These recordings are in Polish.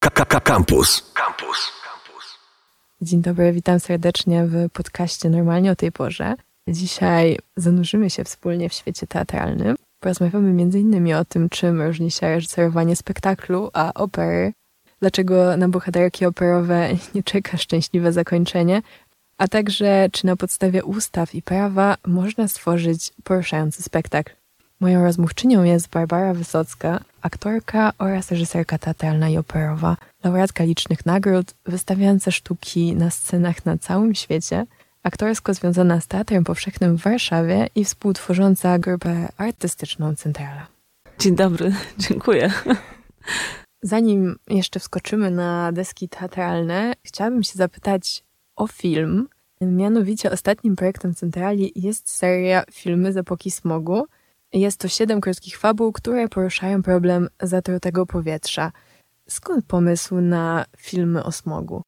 KKK Campus. Campus. Dzień dobry, witam serdecznie w podcaście Normalnie o tej porze. Dzisiaj zanurzymy się wspólnie w świecie teatralnym. Porozmawiamy m.in. o tym, czym różni się reżyserowanie spektaklu a opery, dlaczego na bohaterki operowe nie czeka szczęśliwe zakończenie, a także czy na podstawie ustaw i prawa można stworzyć poruszający spektakl. Moją rozmówczynią jest Barbara Wysocka, aktorka oraz reżyserka teatralna i operowa, laureatka licznych nagród, wystawiająca sztuki na scenach na całym świecie, aktorsko związana z Teatrem Powszechnym w Warszawie i współtworząca grupę artystyczną Centrala. Dzień dobry, dziękuję. Zanim jeszcze wskoczymy na deski teatralne, chciałabym się zapytać o film. Mianowicie ostatnim projektem Centrali jest seria Filmy z epoki smogu. Jest to siedem krótkich fabuł, które poruszają problem zatrutego powietrza. Skąd pomysł na filmy o smogu?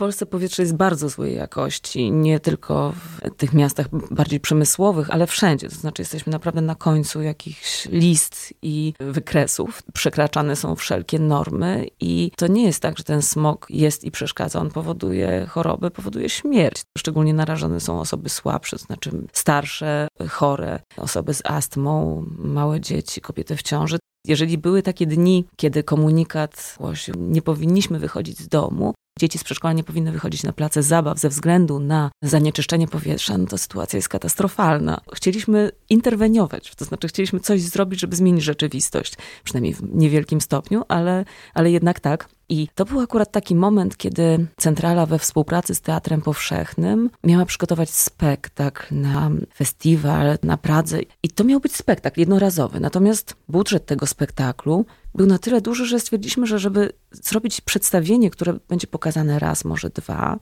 W Polsce powietrze jest bardzo złej jakości, nie tylko w tych miastach bardziej przemysłowych, ale wszędzie. To znaczy, jesteśmy naprawdę na końcu jakichś list i wykresów. Przekraczane są wszelkie normy, i to nie jest tak, że ten smog jest i przeszkadza. On powoduje choroby, powoduje śmierć. Szczególnie narażone są osoby słabsze, to znaczy starsze, chore, osoby z astmą, małe dzieci, kobiety w ciąży. Jeżeli były takie dni, kiedy komunikat głosił, nie powinniśmy wychodzić z domu, dzieci z przedszkola nie powinny wychodzić na place zabaw ze względu na zanieczyszczenie powietrza, no to sytuacja jest katastrofalna. Chcieliśmy interweniować, to znaczy chcieliśmy coś zrobić, żeby zmienić rzeczywistość, przynajmniej w niewielkim stopniu, ale, ale jednak tak. I to był akurat taki moment, kiedy Centrala we współpracy z Teatrem Powszechnym miała przygotować spektakl na festiwal na Pradze. I to miał być spektakl jednorazowy. Natomiast budżet tego spektaklu był na tyle duży, że stwierdziliśmy, że żeby zrobić przedstawienie, które będzie pokazane raz, może dwa,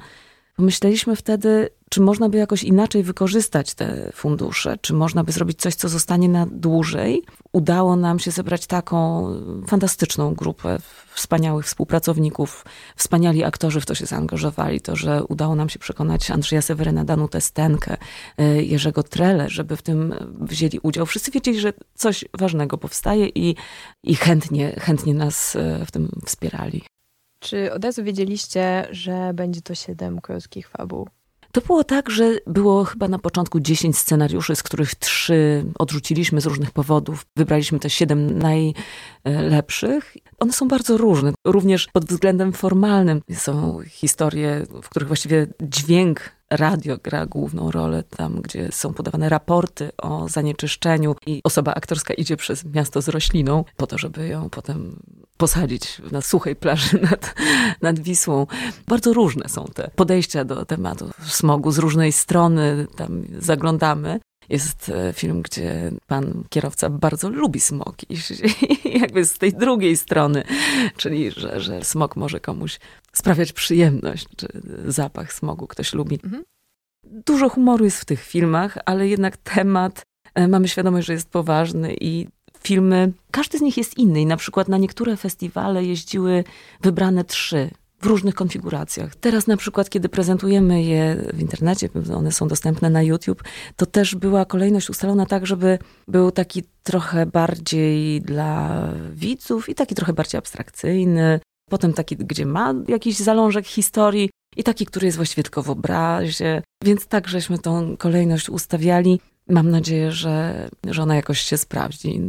pomyśleliśmy wtedy, czy można by jakoś inaczej wykorzystać te fundusze, czy można by zrobić coś, co zostanie na dłużej. Udało nam się zebrać taką fantastyczną grupę wspaniałych współpracowników, wspaniali aktorzy w to się zaangażowali, to, że udało nam się przekonać Andrzeja Seweryna, Danutę Stenkę, y, Jerzego Trele, żeby w tym wzięli udział. Wszyscy wiedzieli, że coś ważnego powstaje i, i chętnie, chętnie nas y, w tym wspierali. Czy od razu wiedzieliście, że będzie to siedem krótkich fabuł? To było tak, że było chyba na początku 10 scenariuszy, z których trzy odrzuciliśmy z różnych powodów. Wybraliśmy te siedem najlepszych. One są bardzo różne, również pod względem formalnym. Są historie, w których właściwie dźwięk radio gra główną rolę, tam gdzie są podawane raporty o zanieczyszczeniu i osoba aktorska idzie przez miasto z rośliną po to, żeby ją potem posadzić na suchej plaży nad, nad Wisłą. Bardzo różne są te podejścia do tematu smogu z różnej strony, tam zaglądamy. Jest e, film, gdzie pan kierowca bardzo lubi smog i jakby z tej drugiej strony, czyli że, że smog może komuś sprawiać przyjemność, czy zapach smogu ktoś lubi. Mhm. Dużo humoru jest w tych filmach, ale jednak temat, e, mamy świadomość, że jest poważny i filmy, każdy z nich jest inny. I na przykład na niektóre festiwale jeździły wybrane trzy w różnych konfiguracjach. Teraz na przykład, kiedy prezentujemy je w internecie, one są dostępne na YouTube, to też była kolejność ustalona tak, żeby był taki trochę bardziej dla widzów i taki trochę bardziej abstrakcyjny. Potem taki, gdzie ma jakiś zalążek historii i taki, który jest właściwie tylko w obrazie. Więc tak żeśmy tą kolejność ustawiali. Mam nadzieję, że, że ona jakoś się sprawdzi.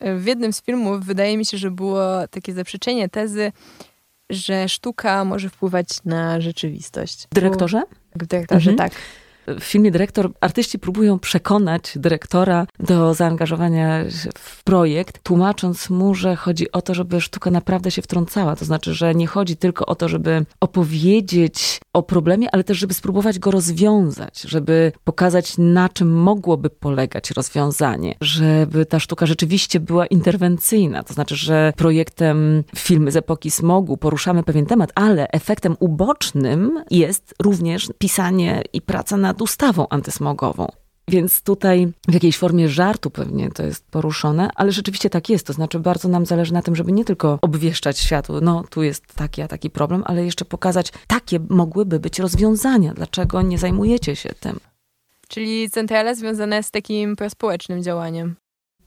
W jednym z filmów wydaje mi się, że było takie zaprzeczenie tezy, że sztuka może wpływać na rzeczywistość. W dyrektorze? W dyrektorze, mhm. tak w filmie dyrektor, artyści próbują przekonać dyrektora do zaangażowania w projekt, tłumacząc mu, że chodzi o to, żeby sztuka naprawdę się wtrącała. To znaczy, że nie chodzi tylko o to, żeby opowiedzieć o problemie, ale też, żeby spróbować go rozwiązać, żeby pokazać, na czym mogłoby polegać rozwiązanie, żeby ta sztuka rzeczywiście była interwencyjna. To znaczy, że projektem filmy z epoki smogu poruszamy pewien temat, ale efektem ubocznym jest również pisanie i praca nad ustawą antysmogową. Więc tutaj w jakiejś formie żartu pewnie to jest poruszone, ale rzeczywiście tak jest. To znaczy, bardzo nam zależy na tym, żeby nie tylko obwieszczać światu, no tu jest taki, a taki problem, ale jeszcze pokazać, takie mogłyby być rozwiązania. Dlaczego nie zajmujecie się tym? Czyli centrala związana z takim prospołecznym działaniem.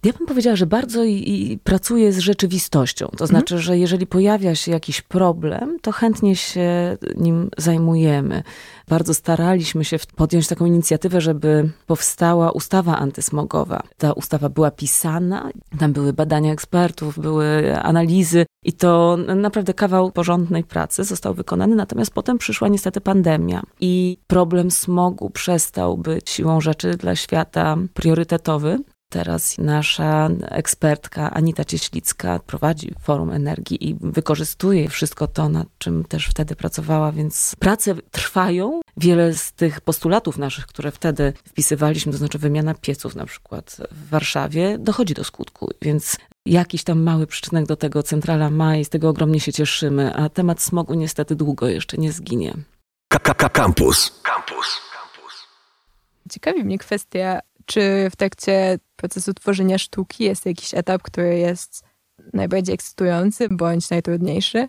Ja bym powiedziała, że bardzo i, i pracuję z rzeczywistością. To znaczy, że jeżeli pojawia się jakiś problem, to chętnie się nim zajmujemy. Bardzo staraliśmy się podjąć taką inicjatywę, żeby powstała ustawa antysmogowa. Ta ustawa była pisana, tam były badania ekspertów, były analizy i to naprawdę kawał porządnej pracy został wykonany. Natomiast potem przyszła niestety pandemia i problem smogu przestał być siłą rzeczy dla świata priorytetowy. Teraz nasza ekspertka Anita Cieślicka prowadzi Forum Energii i wykorzystuje wszystko to, nad czym też wtedy pracowała, więc prace trwają. Wiele z tych postulatów naszych, które wtedy wpisywaliśmy, to znaczy wymiana pieców na przykład w Warszawie, dochodzi do skutku, więc jakiś tam mały przyczynek do tego centrala ma i z tego ogromnie się cieszymy, a temat smogu niestety długo jeszcze nie zginie. Campus. Campus. Ciekawi mnie kwestia, czy w trakcie procesu tworzenia sztuki jest jakiś etap, który jest najbardziej ekscytujący bądź najtrudniejszy?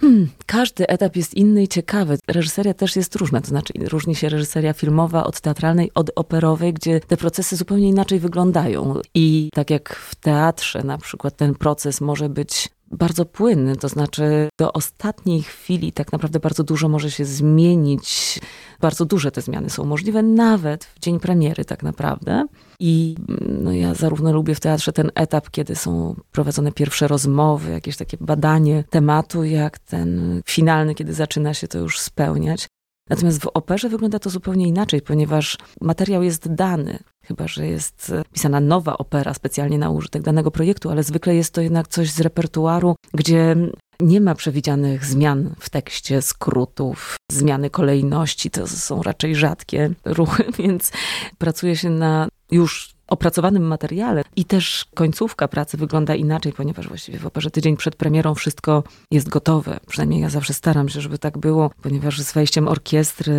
Hmm, każdy etap jest inny i ciekawy. Reżyseria też jest różna, to znaczy różni się reżyseria filmowa od teatralnej, od operowej, gdzie te procesy zupełnie inaczej wyglądają. I tak jak w teatrze na przykład ten proces może być bardzo płynny, to znaczy do ostatniej chwili tak naprawdę bardzo dużo może się zmienić. Bardzo duże te zmiany są możliwe nawet w dzień premiery tak naprawdę. I no, ja zarówno lubię w teatrze ten etap, kiedy są prowadzone pierwsze rozmowy, jakieś takie badanie tematu, jak ten finalny, kiedy zaczyna się to już spełniać. Natomiast w operze wygląda to zupełnie inaczej, ponieważ materiał jest dany. Chyba, że jest pisana nowa opera specjalnie na użytek danego projektu, ale zwykle jest to jednak coś z repertuaru, gdzie nie ma przewidzianych zmian w tekście, skrótów, zmiany kolejności. To są raczej rzadkie ruchy, więc pracuje się na już opracowanym materiale i też końcówka pracy wygląda inaczej, ponieważ właściwie w operze tydzień przed premierą wszystko jest gotowe. Przynajmniej ja zawsze staram się, żeby tak było, ponieważ z wejściem orkiestry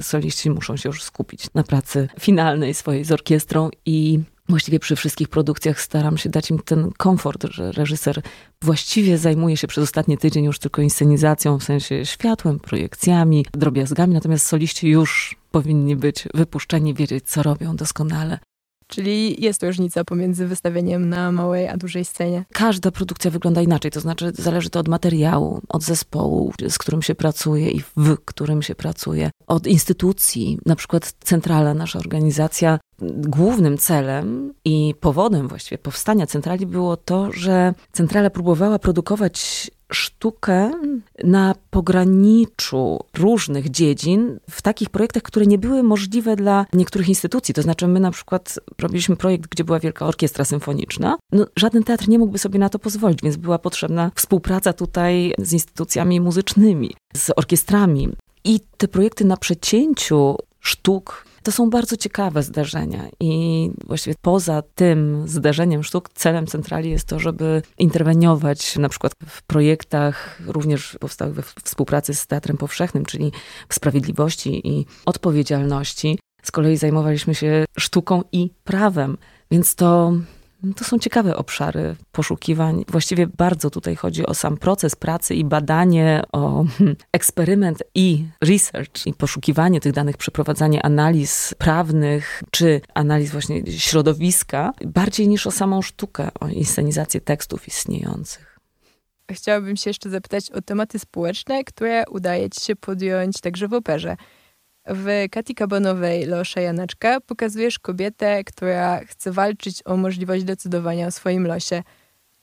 soliści muszą się już skupić na pracy finalnej swojej z orkiestrą i Właściwie przy wszystkich produkcjach staram się dać im ten komfort, że reżyser właściwie zajmuje się przez ostatni tydzień już tylko inscenizacją, w sensie światłem, projekcjami, drobiazgami, natomiast soliści już powinni być wypuszczeni, wiedzieć co robią doskonale. Czyli jest różnica pomiędzy wystawieniem na małej a dużej scenie. Każda produkcja wygląda inaczej, to znaczy zależy to od materiału, od zespołu, z którym się pracuje i w którym się pracuje, od instytucji. Na przykład Centrala, nasza organizacja, głównym celem i powodem właściwie powstania centrali było to, że centrala próbowała produkować sztukę na pograniczu różnych dziedzin w takich projektach, które nie były możliwe dla niektórych instytucji. To znaczy, my na przykład robiliśmy projekt, gdzie była wielka orkiestra symfoniczna. No, żaden teatr nie mógłby sobie na to pozwolić, więc była potrzebna współpraca tutaj z instytucjami muzycznymi, z orkiestrami. I te projekty na przecięciu sztuk to są bardzo ciekawe zdarzenia i właściwie poza tym zdarzeniem sztuk celem centrali jest to, żeby interweniować na przykład w projektach również powstałych we współpracy z Teatrem Powszechnym, czyli w sprawiedliwości i odpowiedzialności. Z kolei zajmowaliśmy się sztuką i prawem, więc to to są ciekawe obszary poszukiwań. Właściwie bardzo tutaj chodzi o sam proces pracy i badanie, o eksperyment i research, i poszukiwanie tych danych, przeprowadzanie analiz prawnych, czy analiz właśnie środowiska, bardziej niż o samą sztukę, o inscenizację tekstów istniejących. Chciałabym się jeszcze zapytać o tematy społeczne, które udaje ci się podjąć także w operze. W Kati Kabanowej Losze Janeczka pokazujesz kobietę, która chce walczyć o możliwość decydowania o swoim losie.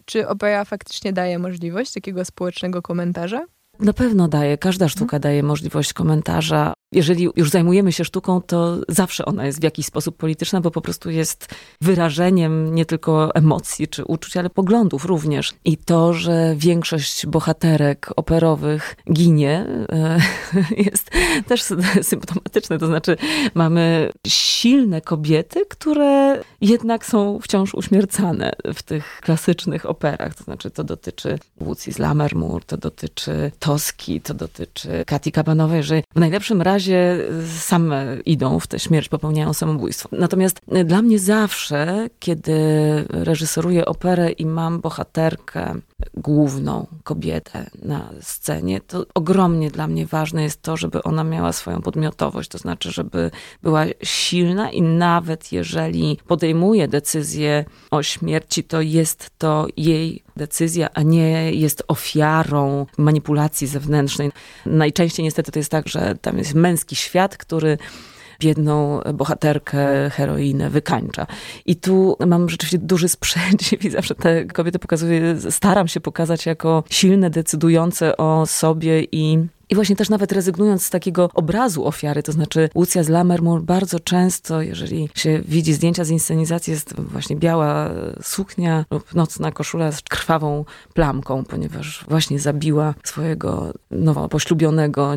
Czy opera faktycznie daje możliwość takiego społecznego komentarza? Na pewno daje, każda sztuka daje możliwość komentarza. Jeżeli już zajmujemy się sztuką, to zawsze ona jest w jakiś sposób polityczna, bo po prostu jest wyrażeniem nie tylko emocji czy uczuć, ale poglądów również. I to, że większość bohaterek operowych ginie, e, jest też symptomatyczne. To znaczy, mamy silne kobiety, które jednak są wciąż uśmiercane w tych klasycznych operach. To znaczy, to dotyczy Łucji z Lammermoor, to dotyczy Toski, to dotyczy Kati Kabanowej, że w najlepszym razie same idą w tę śmierć, popełniają samobójstwo. Natomiast dla mnie zawsze, kiedy reżyseruję operę i mam bohaterkę główną kobietę na scenie, to ogromnie dla mnie ważne jest to, żeby ona miała swoją podmiotowość, to znaczy, żeby była silna i nawet jeżeli podejmuje decyzję o śmierci, to jest to jej decyzja, a nie jest ofiarą manipulacji zewnętrznej. Najczęściej niestety to jest tak, że tam jest męski świat, który biedną bohaterkę, heroinę wykańcza. I tu mam rzeczywiście duży sprzeciw i zawsze te kobiety pokazuję, staram się pokazać jako silne, decydujące o sobie i i właśnie też nawet rezygnując z takiego obrazu ofiary, to znaczy Lucja z Lammermoor bardzo często, jeżeli się widzi zdjęcia z inscenizacji, jest właśnie biała suknia lub nocna koszula z krwawą plamką, ponieważ właśnie zabiła swojego nowo poślubionego,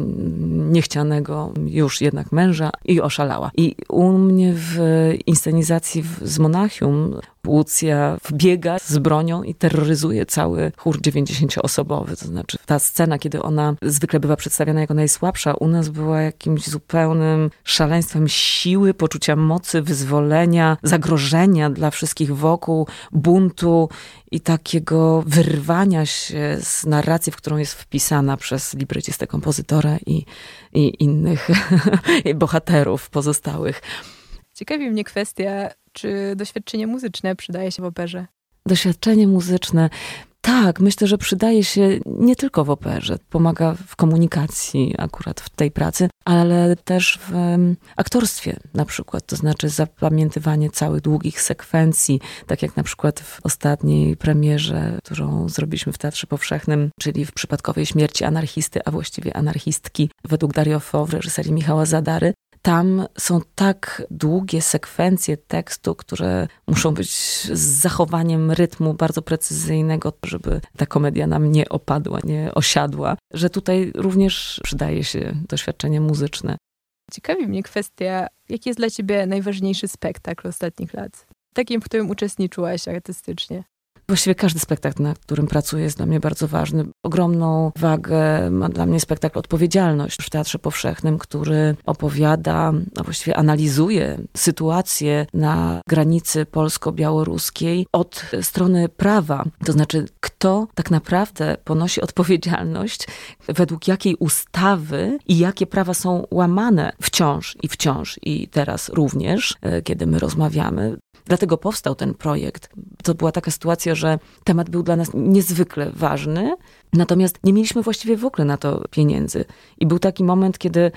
niechcianego już jednak męża i oszalała. I u mnie w inscenizacji z Monachium Łucja wbiega z bronią i terroryzuje cały chór 90-osobowy. To znaczy ta scena, kiedy ona zwykle bywa przedstawiana jako najsłabsza, u nas była jakimś zupełnym szaleństwem siły, poczucia mocy, wyzwolenia, zagrożenia dla wszystkich wokół, buntu i takiego wyrwania się z narracji, w którą jest wpisana przez librecistę kompozytora i, i innych bohaterów pozostałych. Ciekawi mnie kwestia, czy doświadczenie muzyczne przydaje się w operze. Doświadczenie muzyczne. Tak, myślę, że przydaje się nie tylko w operze, pomaga w komunikacji akurat w tej pracy, ale też w aktorstwie na przykład, to znaczy zapamiętywanie całych długich sekwencji, tak jak na przykład w ostatniej premierze, którą zrobiliśmy w Teatrze Powszechnym, czyli w przypadkowej śmierci anarchisty, a właściwie anarchistki według Dario Fo w reżyserii Michała Zadary, tam są tak długie sekwencje tekstu, które muszą być z zachowaniem rytmu bardzo precyzyjnego, żeby ta komedia nam nie opadła, nie osiadła, że tutaj również przydaje się doświadczenie muzyczne. Ciekawi mnie kwestia, jaki jest dla ciebie najważniejszy spektakl ostatnich lat? Takim, w którym uczestniczyłaś artystycznie. Właściwie każdy spektakl, na którym pracuję, jest dla mnie bardzo ważny. Ogromną wagę ma dla mnie spektakl Odpowiedzialność w Teatrze Powszechnym, który opowiada, a właściwie analizuje sytuację na granicy polsko-białoruskiej od strony prawa. To znaczy, kto tak naprawdę ponosi odpowiedzialność, według jakiej ustawy i jakie prawa są łamane wciąż i wciąż i teraz również, e, kiedy my rozmawiamy. Dlatego powstał ten projekt. To była taka sytuacja, że temat był dla nas niezwykle ważny, natomiast nie mieliśmy właściwie w ogóle na to pieniędzy. I był taki moment, kiedy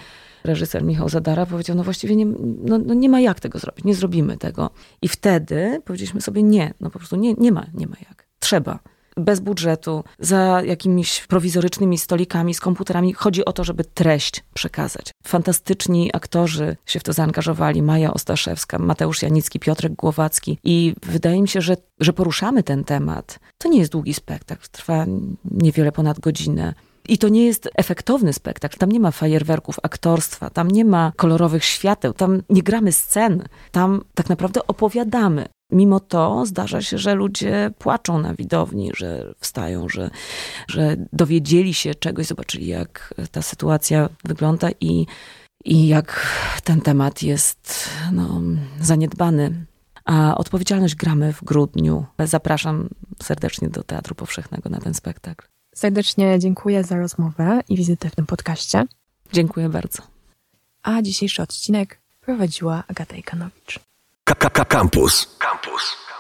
reżyser Michał Zadara powiedział, no właściwie nie, no, no nie ma jak tego zrobić, nie zrobimy tego. I wtedy powiedzieliśmy sobie nie, no po prostu nie, nie ma, nie ma jak. Trzeba bez budżetu, za jakimiś prowizorycznymi stolikami, z komputerami. Chodzi o to, żeby treść przekazać. Fantastyczni aktorzy się w to zaangażowali. Maja Ostaszewska, Mateusz Janicki, Piotrek Głowacki. I wydaje mi się, że, że poruszamy ten temat. To nie jest długi spektakl, trwa niewiele ponad godzinę. I to nie jest efektowny spektakl. Tam nie ma fajerwerków aktorstwa, tam nie ma kolorowych świateł, tam nie gramy scen. Tam tak naprawdę opowiadamy. Mimo to zdarza się, że ludzie płaczą na widowni, że wstają, że, że dowiedzieli się czegoś, zobaczyli, jak ta sytuacja wygląda i, i jak ten temat jest no, zaniedbany. A odpowiedzialność gramy w grudniu. Zapraszam serdecznie do Teatru Powszechnego na ten spektakl. Serdecznie dziękuję za rozmowę i wizytę w tym podcaście. Dziękuję bardzo. A dzisiejszy odcinek prowadziła Agata Ikanowicz. Campus. Campus.